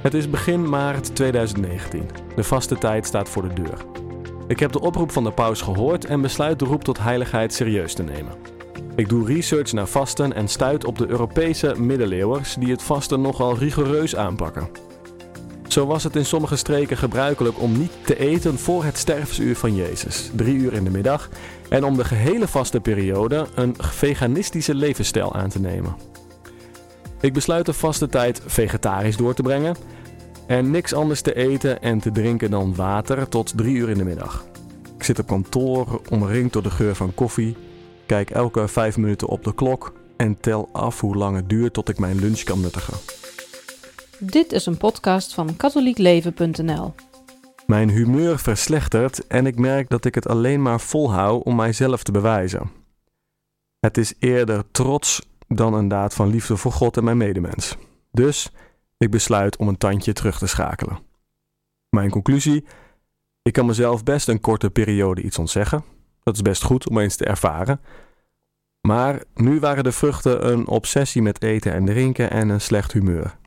Het is begin maart 2019. De vaste tijd staat voor de deur. Ik heb de oproep van de paus gehoord en besluit de roep tot heiligheid serieus te nemen. Ik doe research naar vasten en stuit op de Europese middeleeuwers die het vasten nogal rigoureus aanpakken. Zo was het in sommige streken gebruikelijk om niet te eten voor het sterfsuur van Jezus, drie uur in de middag, en om de gehele vaste periode een veganistische levensstijl aan te nemen. Ik besluit de vaste tijd vegetarisch door te brengen en niks anders te eten en te drinken dan water tot drie uur in de middag. Ik zit op kantoor, omringd door de geur van koffie, kijk elke vijf minuten op de klok en tel af hoe lang het duurt tot ik mijn lunch kan nuttigen. Dit is een podcast van katholiekleven.nl. Mijn humeur verslechtert en ik merk dat ik het alleen maar volhoud om mijzelf te bewijzen. Het is eerder trots dan een daad van liefde voor God en mijn medemens. Dus ik besluit om een tandje terug te schakelen. Mijn conclusie: ik kan mezelf best een korte periode iets ontzeggen. Dat is best goed om eens te ervaren. Maar nu waren de vruchten een obsessie met eten en drinken en een slecht humeur.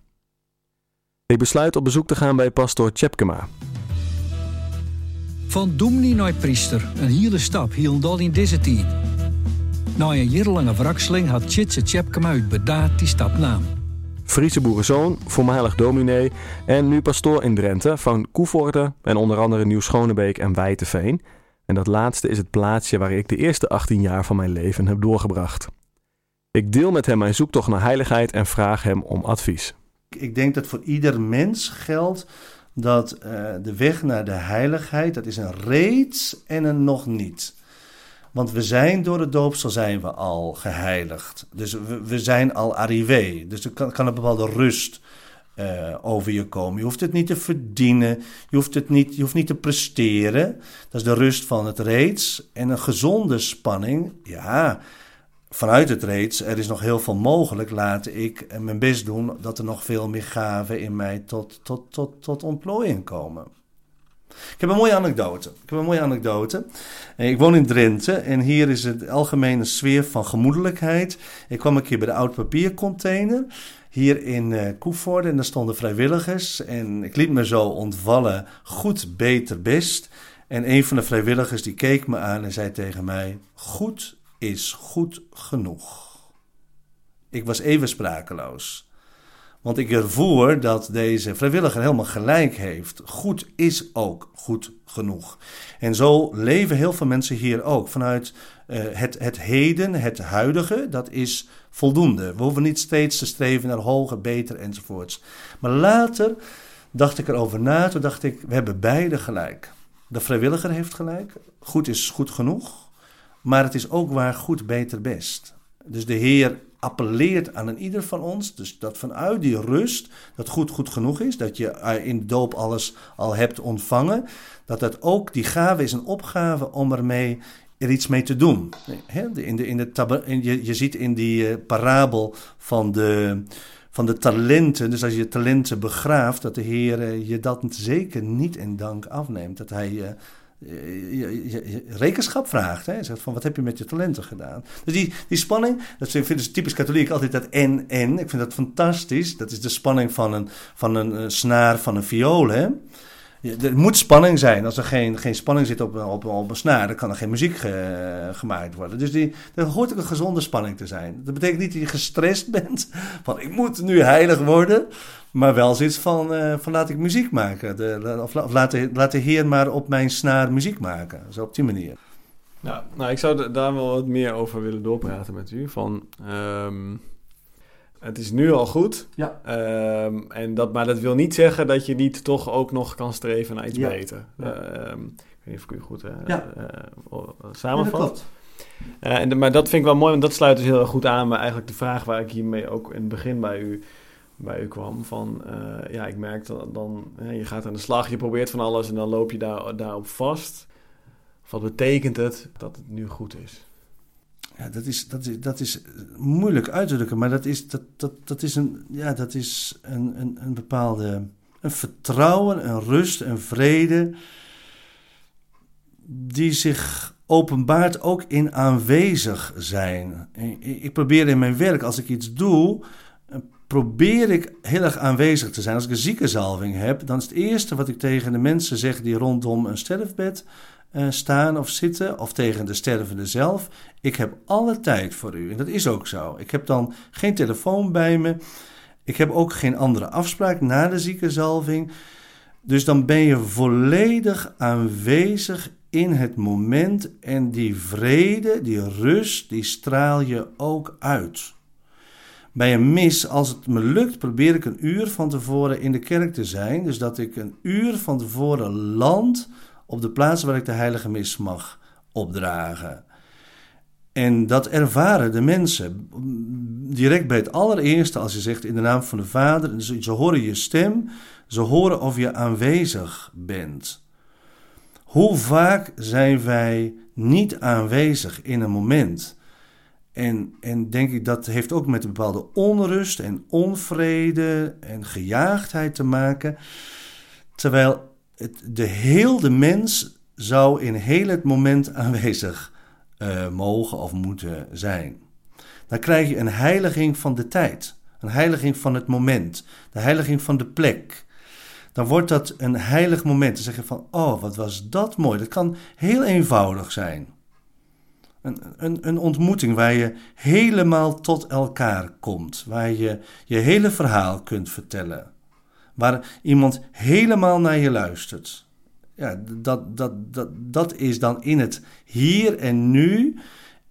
Ik besluit op bezoek te gaan bij pastoor Tjepkema. Van doemnie naar priester, een hele stap hield in deze tijd. Na een jarenlange wrakseling had Tjitse Tjepkema uit bedaad die stap naam. Friese boerenzoon, voormalig dominee en nu pastoor in Drenthe van Koevoorde en onder andere Nieuw-Schonebeek en Wijteveen. En dat laatste is het plaatsje waar ik de eerste 18 jaar van mijn leven heb doorgebracht. Ik deel met hem mijn zoektocht naar heiligheid en vraag hem om advies. Ik denk dat voor ieder mens geldt dat uh, de weg naar de heiligheid, dat is een reeds en een nog niet. Want we zijn door het doopsel zijn we al geheiligd. Dus we, we zijn al arrivé. Dus er kan, kan een bepaalde rust uh, over je komen. Je hoeft het niet te verdienen. Je hoeft, het niet, je hoeft niet te presteren. Dat is de rust van het reeds. En een gezonde spanning. Ja, vanuit het reeds. Er is nog heel veel mogelijk. Laat ik mijn best doen dat er nog veel meer gaven in mij tot, tot, tot, tot ontplooiing komen. Ik heb een mooie anekdote. Ik heb een mooie anekdote. Eh, ik woon in Drenthe en hier is het algemene sfeer van gemoedelijkheid. Ik kwam een keer bij de oud papiercontainer hier in uh, Koevoorde en daar stonden vrijwilligers. En ik liet me zo ontvallen, goed, beter, best. En een van de vrijwilligers die keek me aan en zei tegen mij: Goed is goed genoeg. Ik was even sprakeloos. Want ik ervoer dat deze vrijwilliger helemaal gelijk heeft. Goed is ook goed genoeg. En zo leven heel veel mensen hier ook. Vanuit uh, het, het heden, het huidige, dat is voldoende. We hoeven niet steeds te streven naar hoger, beter enzovoorts. Maar later dacht ik erover na. Toen dacht ik, we hebben beide gelijk. De vrijwilliger heeft gelijk. Goed is goed genoeg. Maar het is ook waar goed, beter, best. Dus de Heer appelleert aan een ieder van ons. Dus dat vanuit die rust, dat goed goed genoeg is, dat je in de doop alles al hebt ontvangen, dat dat ook, die gave is een opgave om ermee er iets mee te doen. In de, in de, in, je, ziet in die uh, parabel van de, van de talenten, dus als je talenten begraaft, dat de Heer uh, je dat zeker niet in dank afneemt. Dat Hij je, je, rekenschap vraagt. Hè? Zegt van wat heb je met je talenten gedaan? Dus die, die spanning, dat vind ik dus typisch katholiek altijd dat en en. Ik vind dat fantastisch. Dat is de spanning van een, van een snaar van een viool. Hè? Er moet spanning zijn. Als er geen, geen spanning zit op, op, op een snaar, dan kan er geen muziek gemaakt worden. Dus die, er hoort ook een gezonde spanning te zijn. Dat betekent niet dat je gestrest bent van ik moet nu heilig worden. Maar wel zoiets van, uh, van laat ik muziek maken. De, of, laat, de, laat de Heer maar op mijn snaar muziek maken. Zo op die manier. Nou, nou ik zou daar wel wat meer over willen doorpraten met u. Van, um, het is nu al goed. Ja. Um, en dat, maar dat wil niet zeggen dat je niet toch ook nog kan streven naar iets ja. beter. Ja. Um, ik weet niet of ik u goed uh, ja. uh, samenvat. Uh, en, maar dat vind ik wel mooi, want dat sluit dus heel erg goed aan bij eigenlijk de vraag waar ik hiermee ook in het begin bij u bij u kwam. Van ja, ik merk dat dan, je gaat aan de slag, je probeert van alles en dan loop je daar, daarop vast. Wat betekent het dat het nu goed is? Ja, dat is, dat is, dat is moeilijk uit te drukken, maar dat is, dat, dat, dat is, een, ja, dat is een, een, een bepaalde een vertrouwen, een rust, een vrede, die zich openbaart ook in aanwezig zijn. Ik probeer in mijn werk, als ik iets doe, probeer ik heel erg aanwezig te zijn. Als ik een ziekenzalving heb, dan is het eerste wat ik tegen de mensen zeg die rondom een sterfbed uh, staan of zitten, of tegen de stervende zelf. Ik heb alle tijd voor u. En dat is ook zo. Ik heb dan geen telefoon bij me. Ik heb ook geen andere afspraak na de ziekenzalving. Dus dan ben je volledig aanwezig in het moment en die vrede, die rust, die straal je ook uit. Bij een mis, als het me lukt, probeer ik een uur van tevoren in de kerk te zijn. Dus dat ik een uur van tevoren land op de plaats waar ik de heilige mis mag opdragen. En dat ervaren de mensen direct bij het allereerste, als je zegt in de naam van de Vader. Ze horen je stem, ze horen of je aanwezig bent. Hoe vaak zijn wij niet aanwezig in een moment? En, en denk ik dat heeft ook met een bepaalde onrust en onvrede en gejaagdheid te maken. Terwijl het, de hele mens zou in heel het moment aanwezig uh, mogen of moeten zijn. Dan krijg je een heiliging van de tijd, een heiliging van het moment, de heiliging van de plek. Dan wordt dat een heilig moment. Dan zeg je van, oh, wat was dat mooi. Dat kan heel eenvoudig zijn. Een, een, een ontmoeting waar je helemaal tot elkaar komt, waar je je hele verhaal kunt vertellen, waar iemand helemaal naar je luistert ja, dat, dat, dat, dat is dan in het hier en nu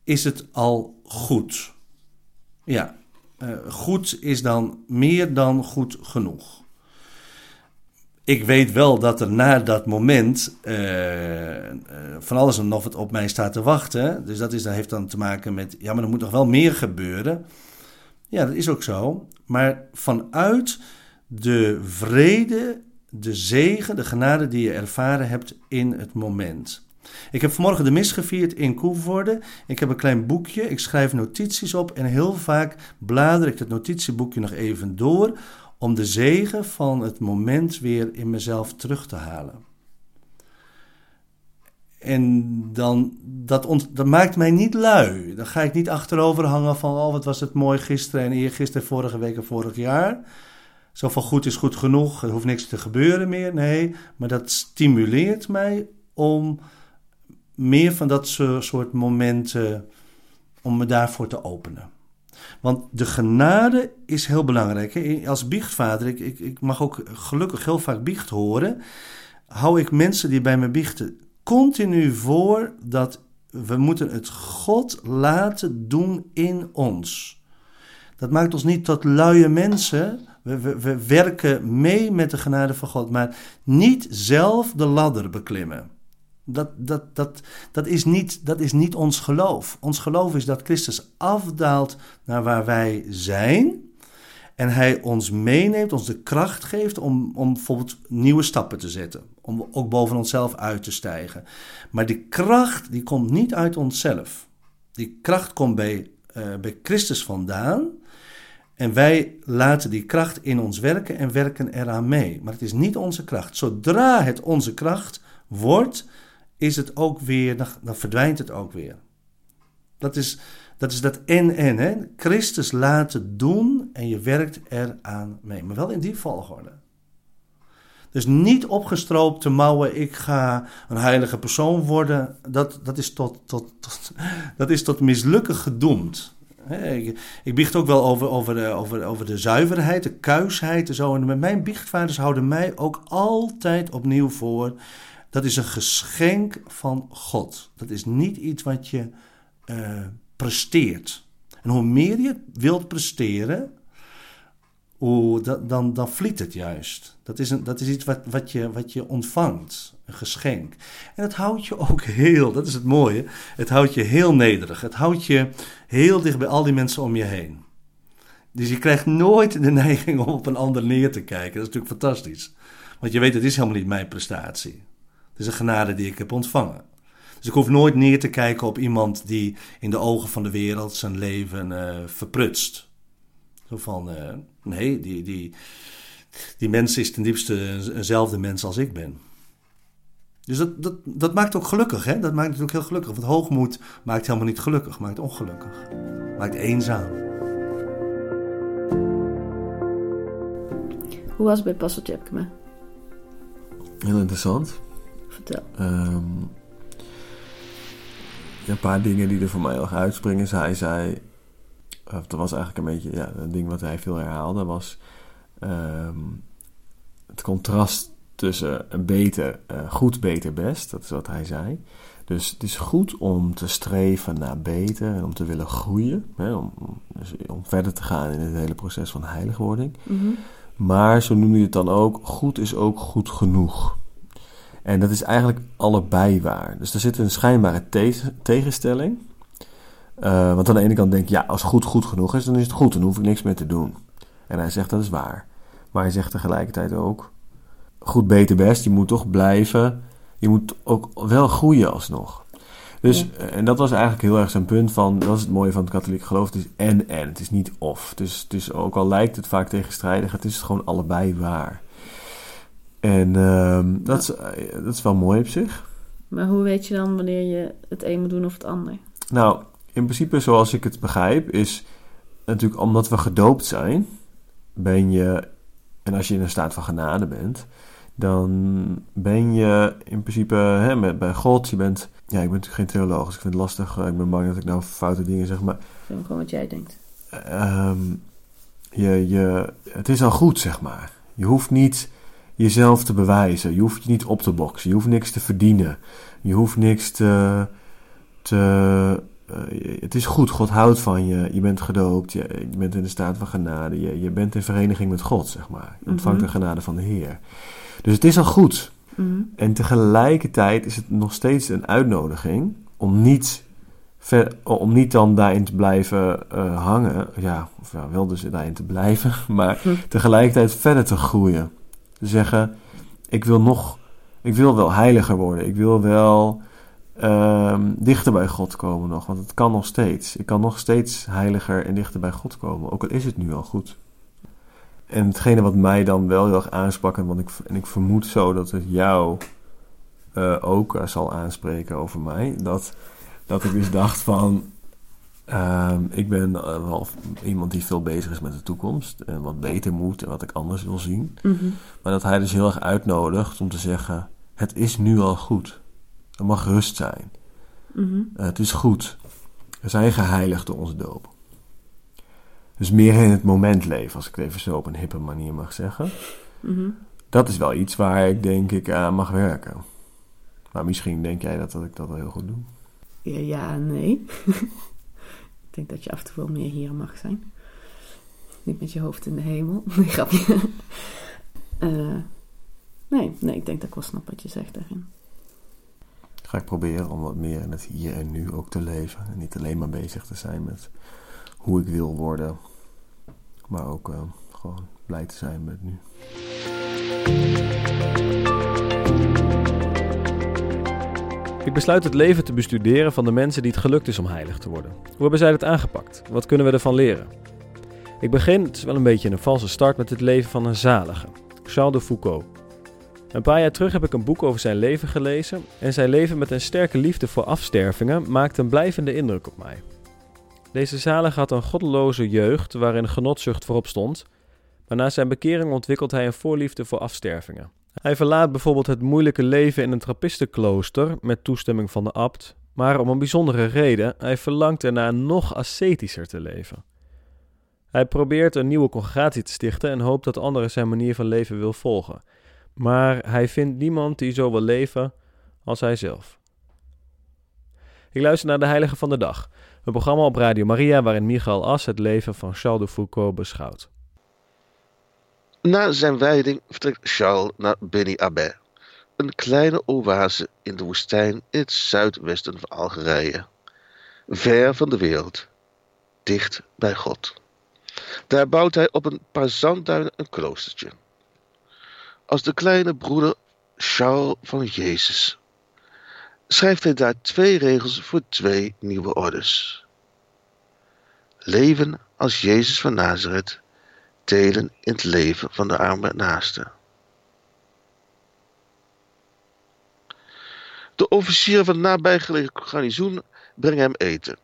is het al goed. Ja, uh, goed is dan meer dan goed genoeg. Ik weet wel dat er na dat moment uh, uh, van alles en nog wat op mij staat te wachten. Dus dat, is, dat heeft dan te maken met, ja, maar er moet nog wel meer gebeuren. Ja, dat is ook zo. Maar vanuit de vrede de zegen, de genade die je ervaren hebt in het moment. Ik heb vanmorgen de mis gevierd in Koevoorde. Ik heb een klein boekje, ik schrijf notities op en heel vaak blader ik het notitieboekje nog even door om de zegen van het moment weer in mezelf terug te halen. En dan, dat, dat maakt mij niet lui. Dan ga ik niet achterover hangen van, oh wat was het mooi gisteren en eergisteren, vorige week en vorig jaar. Zo van goed is goed genoeg, er hoeft niks te gebeuren meer. Nee, maar dat stimuleert mij om meer van dat soort momenten, om me daarvoor te openen. Want de genade is heel belangrijk. Als biechtvader, ik, ik, ik mag ook gelukkig heel vaak biecht horen, hou ik mensen die bij me biechten continu voor dat we moeten het God laten doen in ons. Dat maakt ons niet tot luie mensen, we, we, we werken mee met de genade van God, maar niet zelf de ladder beklimmen. Dat, dat, dat, dat, is niet, dat is niet ons geloof. Ons geloof is dat Christus afdaalt naar waar wij zijn. En hij ons meeneemt, ons de kracht geeft om, om bijvoorbeeld nieuwe stappen te zetten. Om ook boven onszelf uit te stijgen. Maar die kracht die komt niet uit onszelf. Die kracht komt bij, uh, bij Christus vandaan. En wij laten die kracht in ons werken en werken eraan mee. Maar het is niet onze kracht. Zodra het onze kracht wordt, is het ook weer, dan, verdwijnt het ook weer. Dat is dat, is dat en-en. Hè? Christus laten doen en je werkt eraan mee. Maar wel in die volgorde. Dus niet opgestroopt te mouwen, ik ga een heilige persoon worden. Dat, dat, is, tot, tot, tot, dat is tot mislukken gedoemd. Ik, ik biecht ook wel over, over, de, over, over de zuiverheid, de kuisheid en zo. En mijn biechtvaders houden mij ook altijd opnieuw voor. Dat is een geschenk van God. Dat is niet iets wat je uh, presteert. En hoe meer je wilt presteren, hoe, dan, dan vliet het juist. Dat is, een, dat is iets wat, wat, je, wat je ontvangt, een geschenk. En het houdt je ook heel, dat is het mooie, het houdt je heel nederig. Het houdt je heel dicht bij al die mensen om je heen. Dus je krijgt nooit de neiging om op een ander neer te kijken. Dat is natuurlijk fantastisch. Want je weet, het is helemaal niet mijn prestatie. Het is een genade die ik heb ontvangen. Dus ik hoef nooit neer te kijken op iemand die in de ogen van de wereld zijn leven uh, verprutst. Zo van, uh, nee, die, die, die mens is ten diepste eenzelfde mens als ik ben. Dus dat, dat, dat maakt ook gelukkig, hè? Dat maakt natuurlijk heel gelukkig. Want hoogmoed maakt helemaal niet gelukkig, maakt ongelukkig. Maakt eenzaam. Hoe was het bij Pastor Tjepkema? Heel interessant. Vertel. Ehm, ja, een paar dingen die er voor mij heel erg uitspringen. Hij zei, of dat was eigenlijk een beetje ja, een ding wat hij veel herhaalde, was ehm, het contrast tussen beter, eh, goed, beter, best. Dat is wat hij zei. Dus het is goed om te streven naar beter en om te willen groeien. Hè, om, dus om verder te gaan in het hele proces van heiligwording. Mhm. Maar zo noem je het dan ook, goed is ook goed genoeg. En dat is eigenlijk allebei waar. Dus er zit een schijnbare te- tegenstelling. Uh, want aan de ene kant denk je, ja, als goed goed genoeg is, dan is het goed, dan hoef ik niks meer te doen. En hij zegt, dat is waar. Maar hij zegt tegelijkertijd ook, goed, beter, best, je moet toch blijven, je moet ook wel groeien alsnog. Dus, ja. en dat was eigenlijk heel erg zijn punt van, dat is het mooie van het katholiek geloof, het is en en, het is niet of. Dus, dus ook al lijkt het vaak tegenstrijdig, het is gewoon allebei waar. En uh, dat, is, dat is wel mooi op zich. Maar hoe weet je dan wanneer je het een moet doen of het ander? Nou, in principe zoals ik het begrijp, is natuurlijk omdat we gedoopt zijn, ben je, en als je in een staat van genade bent, dan ben je in principe hè, met, bij God, je bent, ja, ik ben natuurlijk geen theoloog, dus ik vind het lastig, ik ben bang dat ik nou foute dingen zeg, maar... Zeg gewoon wat jij denkt. Um, je, je, het is al goed, zeg maar. Je hoeft niet jezelf te bewijzen, je hoeft je niet op te boksen, je hoeft niks te verdienen, je hoeft niks te... te uh, het is goed, God houdt van je, je bent gedoopt, je, je bent in de staat van genade, je, je bent in vereniging met God, zeg maar. Je ontvangt Mhm. de genade van de Heer. Dus het is al goed. Mhm. En tegelijkertijd is het nog steeds een uitnodiging om niet, ver, om niet dan daarin te blijven uh, hangen. Ja, of ja, wel dus daarin te blijven, maar Hm. tegelijkertijd verder te groeien. Te zeggen, ik wil nog, ik wil wel heiliger worden. Ik wil wel um, dichter bij God komen nog, want het kan nog steeds. Ik kan nog steeds heiliger en dichter bij God komen, ook al is het nu al goed. En hetgene wat mij dan wel heel erg aansprak, en, want ik, en ik vermoed zo dat het jou uh, ook uh, zal aanspreken over mij, dat, dat ik dus dacht van, uh, ik ben uh, wel iemand die veel bezig is met de toekomst en wat beter moet en wat ik anders wil zien. Mhm. Maar dat hij dus heel erg uitnodigt om te zeggen, het is nu al goed. Er mag rust zijn. Mhm. Het is goed. We zijn geheiligd door onze doop. Dus meer in het moment leven, als ik het even zo op een hippe manier mag zeggen. Mhm. Dat is wel iets waar ik denk ik aan mag werken. Maar misschien denk jij dat, dat ik dat wel heel goed doe. Ja, ja nee. ik denk dat je af en toe wel meer hier mag zijn. Niet met je hoofd in de hemel. Nee, grapje. uh, nee, nee, ik denk dat ik wel snap wat je zegt daarin. Ga ik proberen om wat meer in het hier en nu ook te leven. En niet alleen maar bezig te zijn met hoe ik wil worden. Maar ook gewoon blij te zijn met nu. Ik besluit het leven te bestuderen van de mensen die het gelukt is om heilig te worden. Hoe hebben zij dat aangepakt? Wat kunnen we ervan leren? Ik begin, het is wel een beetje een valse start, met het leven van een zalige, Charles de Foucault. Een paar jaar terug heb ik een boek over zijn leven gelezen en zijn leven met een sterke liefde voor afstervingen maakte een blijvende indruk op mij. Deze zalige had een goddeloze jeugd waarin genotzucht voorop stond, maar na zijn bekering ontwikkelt hij een voorliefde voor afstervingen. Hij verlaat bijvoorbeeld het moeilijke leven in een trappistenklooster met toestemming van de abt, maar om een bijzondere reden, hij verlangt ernaar nog ascetischer te leven. Hij probeert een nieuwe congregatie te stichten en hoopt dat anderen zijn manier van leven wil volgen. Maar hij vindt niemand die zo wil leven als hij zelf. Ik luister naar de Heilige van de Dag, een programma op Radio Maria waarin Michael As het leven van Charles de Foucault beschouwt. Na zijn wijding vertrekt Charles naar Beni Abbé, een kleine oase in de woestijn in het zuidwesten van Algerije. Ver van de wereld, dicht bij God. Daar bouwt hij op een paar zandduinen een kloostertje. Als de kleine broeder Charles van Jezus schrijft hij daar twee regels voor twee nieuwe orders. Leven als Jezus van Nazareth, delen in het leven van de arme naaste. De officieren van het nabijgelegen garnizoen brengen hem eten,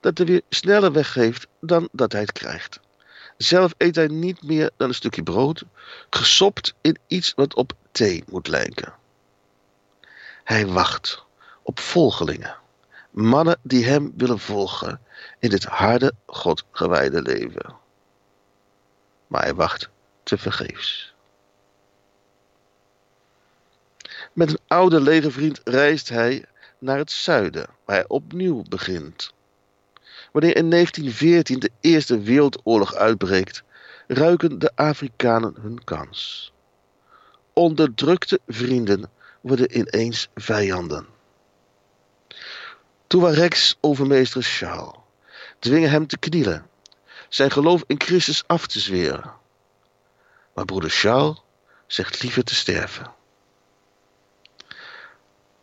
dat hij weer sneller weggeeft dan dat hij het krijgt. Zelf eet hij niet meer dan een stukje brood, gesopt in iets wat op thee moet lijken. Hij wacht op volgelingen, mannen die hem willen volgen in dit harde, godgewijde leven. Maar hij wacht tevergeefs. Met een oude legervriend reist hij naar het zuiden, waar hij opnieuw begint. Wanneer in 1914 de Eerste Wereldoorlog uitbreekt, ruiken de Afrikanen hun kans. Onderdrukte vrienden worden ineens vijanden. Tuaregs overmeester Charles dwingen hem te knielen, zijn geloof in Christus af te zweren. Maar broeder Charles zegt liever te sterven.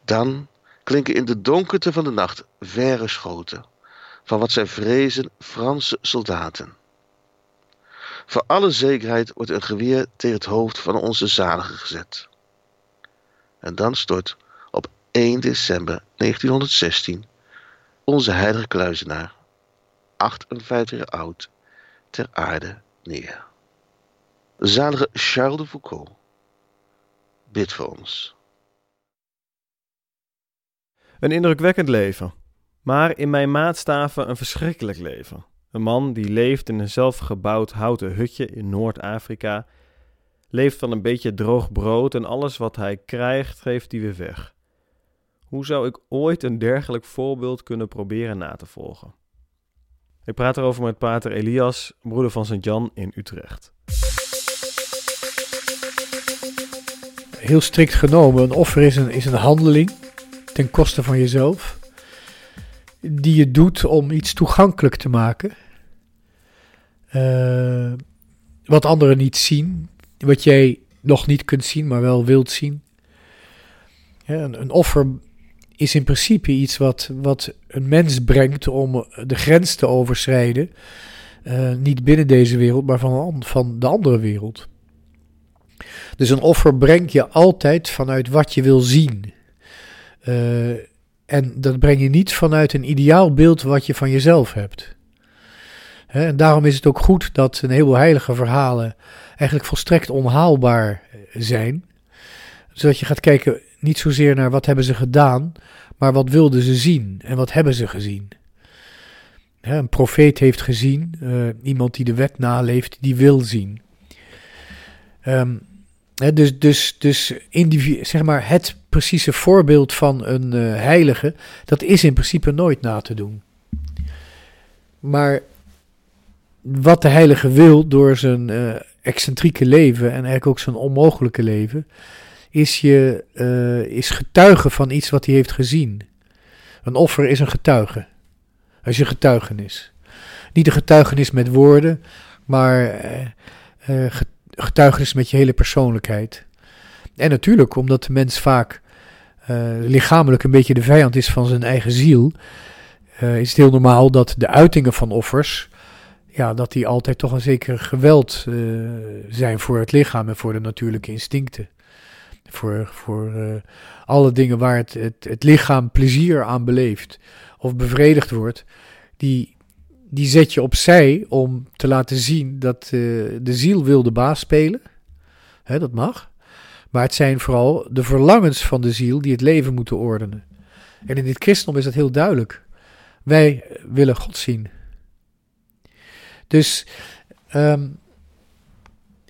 Dan klinken in de donkerte van de nacht verre schoten van wat zij vrezen Franse soldaten. Voor alle zekerheid wordt een geweer tegen het hoofd van onze zalige gezet. En dan stort op 1 december 1916 onze heilige kluizenaar, 58 jaar oud, ter aarde neer. Zalige Charles de Foucault, bid voor ons. Een indrukwekkend leven, maar in mijn maatstaven een verschrikkelijk leven. Een man die leeft in een zelfgebouwd houten hutje in Noord-Afrika, leeft van een beetje droog brood en alles wat hij krijgt geeft hij weer weg. Hoe zou ik ooit een dergelijk voorbeeld kunnen proberen na te volgen? Ik praat erover met pater Elias, broeder van Sint-Jan in Utrecht. Heel strikt genomen, een offer is een, is een handeling ten koste van jezelf, die je doet om iets toegankelijk te maken. Uh, wat anderen niet zien, wat jij nog niet kunt zien, maar wel wilt zien. Ja, een, een, offer is in principe iets wat, wat een mens brengt om de grens te overschrijden. Uh, niet binnen deze wereld, maar van, van de andere wereld. Dus een offer brengt je altijd vanuit wat je wil zien. Uh, en dat breng je niet vanuit een ideaal beeld wat je van jezelf hebt. En daarom is het ook goed dat een heleboel heilige verhalen eigenlijk volstrekt onhaalbaar zijn. Zodat je gaat kijken niet zozeer naar wat hebben ze gedaan, maar wat wilden ze zien en wat hebben ze gezien. Een profeet heeft gezien, uh, iemand die de wet naleeft, die wil zien. Um, dus dus, dus zeg maar het precieze voorbeeld van een uh, heilige, dat is in principe nooit na te doen. Maar wat de heilige wil door zijn uh, excentrieke leven en eigenlijk ook zijn onmogelijke leven, is, je, uh, is getuige van iets wat hij heeft gezien. Een offer is een getuige. Is je getuigenis. Niet een getuigenis met woorden, maar uh, getuigenis met je hele persoonlijkheid. En natuurlijk, omdat de mens vaak lichamelijk een beetje de vijand is van zijn eigen ziel, is het heel normaal dat de uitingen van offers ja, dat die altijd toch een zeker geweld zijn voor het lichaam en voor de natuurlijke instincten. Voor, voor uh, alle dingen waar het, het, het lichaam plezier aan beleeft of bevredigd wordt, die, die zet je opzij om te laten zien dat uh, de ziel wil de baas spelen. Hè, dat mag. Maar het zijn vooral de verlangens van de ziel die het leven moeten ordenen. En in dit christendom is dat heel duidelijk. Wij willen God zien. Dus um,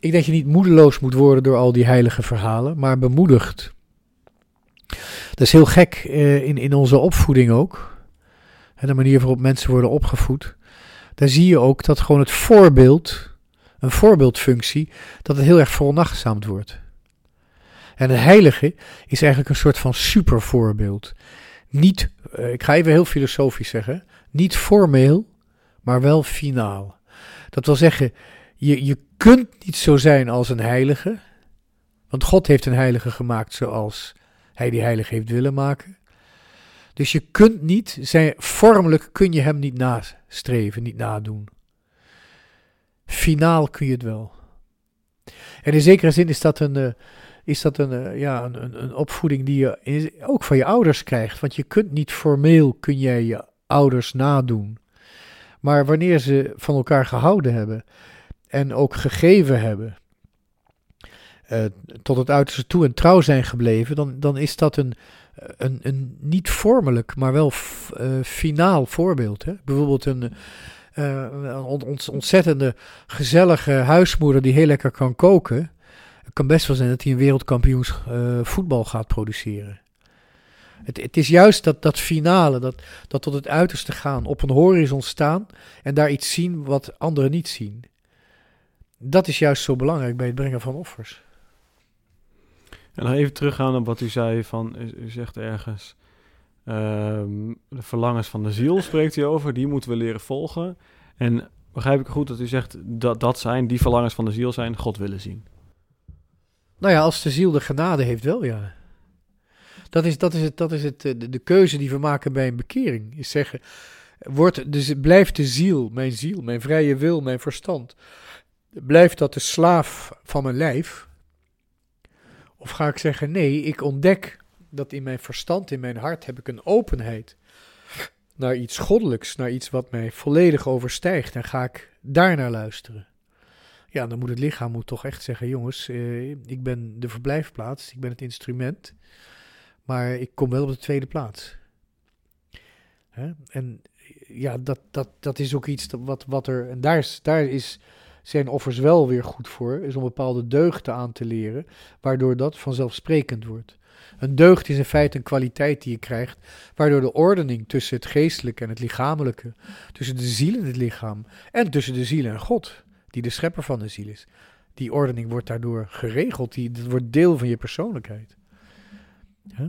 ik dat je niet moedeloos moet worden door al die heilige verhalen, maar bemoedigd. Dat is heel gek uh, in, in onze opvoeding ook. En de manier waarop mensen worden opgevoed. Daar zie je ook dat gewoon het voorbeeld, een voorbeeldfunctie, dat het heel erg veronachtzaamd wordt. En het heilige is eigenlijk een soort van supervoorbeeld. Niet, uh, ik ga even heel filosofisch zeggen, niet formeel, maar wel finaal. Dat wil zeggen, je, je kunt niet zo zijn als een heilige. Want God heeft een heilige gemaakt zoals hij die heilige heeft willen maken. Dus je kunt niet, zijn, vormelijk kun je hem niet nastreven, niet nadoen. Finaal kun je het wel. En in zekere zin is dat een, uh, is dat een, uh, ja, een, een, opvoeding die je ook van je ouders krijgt. Want je kunt niet formeel, kun jij je ouders nadoen. Maar wanneer ze van elkaar gehouden hebben en ook gegeven hebben, eh, tot het uiterste toe en trouw zijn gebleven, dan, dan is dat een, een, een niet vormelijk, maar wel eh, finaal voorbeeld. Hè? Bijvoorbeeld een, ont- ontzettende gezellige huismoeder die heel lekker kan koken. Het kan best wel zijn dat hij een wereldkampioens voetbal gaat produceren. Het, het is juist dat, dat finale, dat, dat tot het uiterste gaan, op een horizon staan en daar iets zien wat anderen niet zien. Dat is juist zo belangrijk bij het brengen van offers. En nog even teruggaan op wat u zei van, u, u zegt ergens, ehm, de verlangens van de ziel spreekt u over, die moeten we leren volgen. En begrijp ik goed dat u zegt dat dat zijn, die verlangens van de ziel zijn, God willen zien. Nou ja, als de ziel de genade heeft, wel ja. Dat is, dat is, het, dat is het, eh, de, de keuze die we maken bij een bekering. Is zeggen, wordt de, blijft de ziel, mijn ziel, mijn vrije wil, mijn verstand, blijft dat de slaaf van mijn lijf? Of ga ik zeggen, nee, ik ontdek dat in mijn verstand, in mijn hart, heb ik een openheid naar iets goddelijks, naar iets wat mij volledig overstijgt. En ga ik daarnaar luisteren. Ja, dan moet het lichaam moet toch echt zeggen: jongens, eh, ik ben de verblijfplaats, ik ben het instrument, maar ik kom wel op de tweede plaats. Hè? En ja, dat, dat, dat is ook iets wat, wat er. En daar, is, daar is, zijn offers wel weer goed voor, is om bepaalde deugden aan te leren, waardoor dat vanzelfsprekend wordt. Een deugd is in feite een kwaliteit die je krijgt, waardoor de ordening tussen het geestelijke en het lichamelijke, tussen de ziel en het lichaam, en tussen de ziel en God, die de schepper van de ziel is, die ordening wordt daardoor geregeld, die, dat wordt deel van je persoonlijkheid. Hè?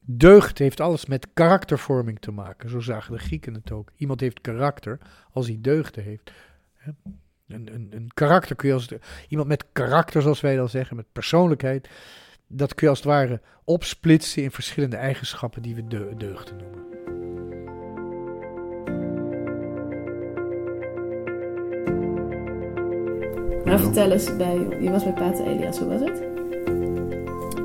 Deugd heeft alles met karaktervorming te maken, zo zagen de Grieken het ook. Iemand heeft karakter als hij deugden heeft. Hè? Een, een, een karakter kun je als iemand met karakter, zoals wij dan zeggen, met persoonlijkheid, dat kun je als het ware opsplitsen in verschillende eigenschappen die we de, deugden noemen. Maar vertel eens, bij, je was bij Pater Elias, hoe was het?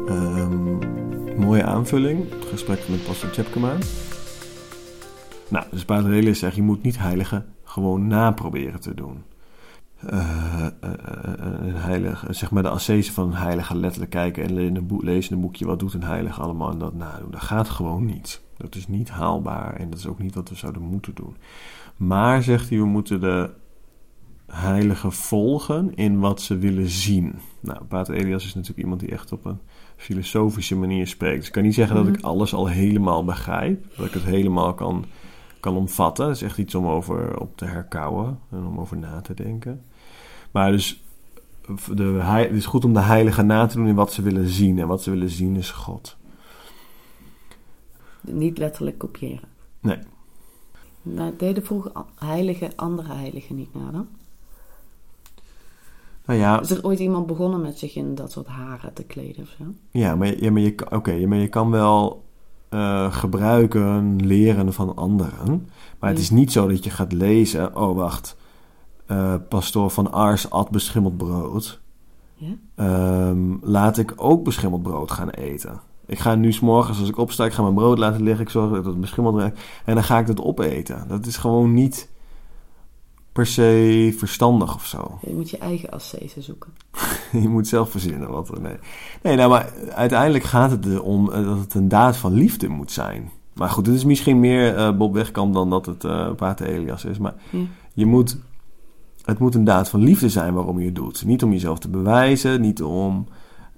Ehm, mooie aanvulling. Het gesprek met pastor Tjepkema. Nou, dus Pater Elias zegt, je moet niet heilige gewoon naproberen te doen. Eh, eh, eh, een heilige, zeg maar de ascese van een heilige letterlijk kijken en in een boek, lezen in een boekje wat doet een heilige allemaal en dat nadoen. Dat gaat gewoon niet. Dat is niet haalbaar en dat is ook niet wat we zouden moeten doen. Maar, zegt hij, we moeten de heiligen volgen in wat ze willen zien. Nou, Pater Elias is natuurlijk iemand die echt op een filosofische manier spreekt. Dus ik kan niet zeggen dat ik alles al helemaal begrijp, dat ik het helemaal kan, kan omvatten. Dat is echt iets om over op te herkauwen en om over na te denken. Maar dus de, het is goed om de heiligen na te doen in wat ze willen zien. En wat ze willen zien is God. Niet letterlijk kopiëren. Nee. Nou, deden vroeger heiligen andere heiligen niet na dan? Nou ja, Is er ooit iemand begonnen met zich in dat soort haren te kleden of zo? Ja, maar, je- ja, maar, je, ja, maar je kan wel eh, gebruiken, leren van anderen. Maar het is niet zo dat je gaat lezen... Oh, wacht. Eh, pastoor van Ars at beschimmeld brood. Ja? Ehm, laat ik ook beschimmeld brood gaan eten. Ik ga nu s'morgens als ik opsta, ik ga mijn brood laten liggen. Ik zorg dat het beschimmeld raakt. En dan ga ik dat opeten. Dat is gewoon niet per se verstandig of zo. Je moet je eigen ascese zoeken. Je moet zelf verzinnen wat er. Nee, nee nou, maar uiteindelijk gaat het erom eh, dat het een daad van liefde moet zijn. Maar goed, het is misschien meer eh, Bob Wegkamp dan dat het eh Pater Elias is. Maar Ja. je moet, het moet een daad van liefde zijn waarom je het doet. Niet om jezelf te bewijzen, niet om,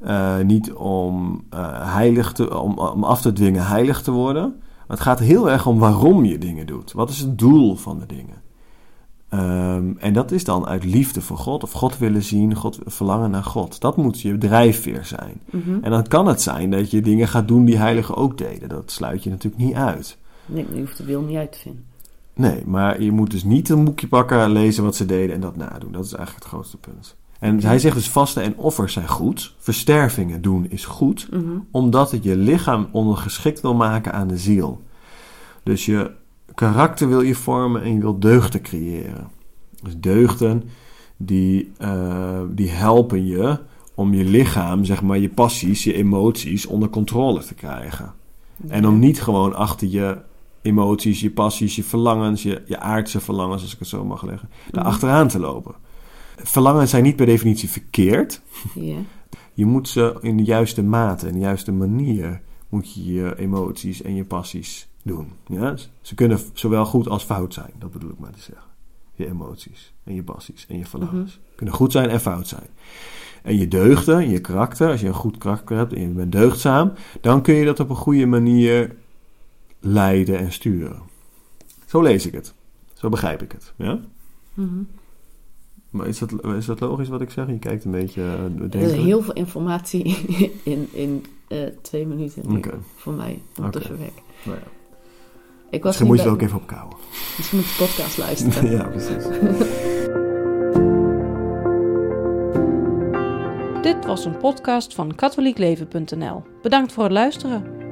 eh, niet om, eh, heilig te, om, om af te dwingen heilig te worden. Maar het gaat heel erg om waarom je dingen doet. Wat is het doel van de dingen? Ehm, en dat is dan uit liefde voor God, of God willen zien, God verlangen naar God. Dat moet je drijfveer zijn. Mhm. En dan kan het zijn dat je dingen gaat doen die heiligen ook deden. Dat sluit je natuurlijk niet uit. Nee, je hoeft de wil niet uit te vinden. Nee, maar je moet dus niet een boekje pakken, lezen wat ze deden en dat nadoen. Dat is eigenlijk het grootste punt. En hij zegt dus vasten en offers zijn goed. Verstervingen doen is goed, Mhm. omdat het je lichaam ondergeschikt wil maken aan de ziel. Dus je karakter wil je vormen en je wil deugden creëren. Dus deugden die, eh, die helpen je om je lichaam, zeg maar, je passies, je emoties onder controle te krijgen. En om niet gewoon achter je emoties, je passies, je verlangens, je, je aardse verlangens, als ik het zo mag leggen, daar Mhm. achteraan te lopen. Verlangens zijn niet per definitie verkeerd. Je moet ze in de juiste mate, in de juiste manier, moet je je emoties en je passies doen. Ja? Ze kunnen zowel goed als fout zijn, dat bedoel ik maar te zeggen. Je emoties en je passies en je verlangens. Kunnen goed zijn en fout zijn. En je deugden, je karakter, als je een goed karakter hebt en je bent deugdzaam, dan kun je dat op een goede manier leiden en sturen. Zo lees ik het. Zo begrijp ik het. Ja? Mhm. Maar is dat, is dat logisch wat ik zeg? Je kijkt een beetje uh, Er is heel veel informatie in, in eh, twee minuten nu, voor mij om te verwerken. Nou ja. Ik was Misschien moet je het ook even opkouwen. Misschien moet je de podcast luisteren. ja, precies. Dit was een podcast van katholiekleven.nl. Bedankt voor het luisteren.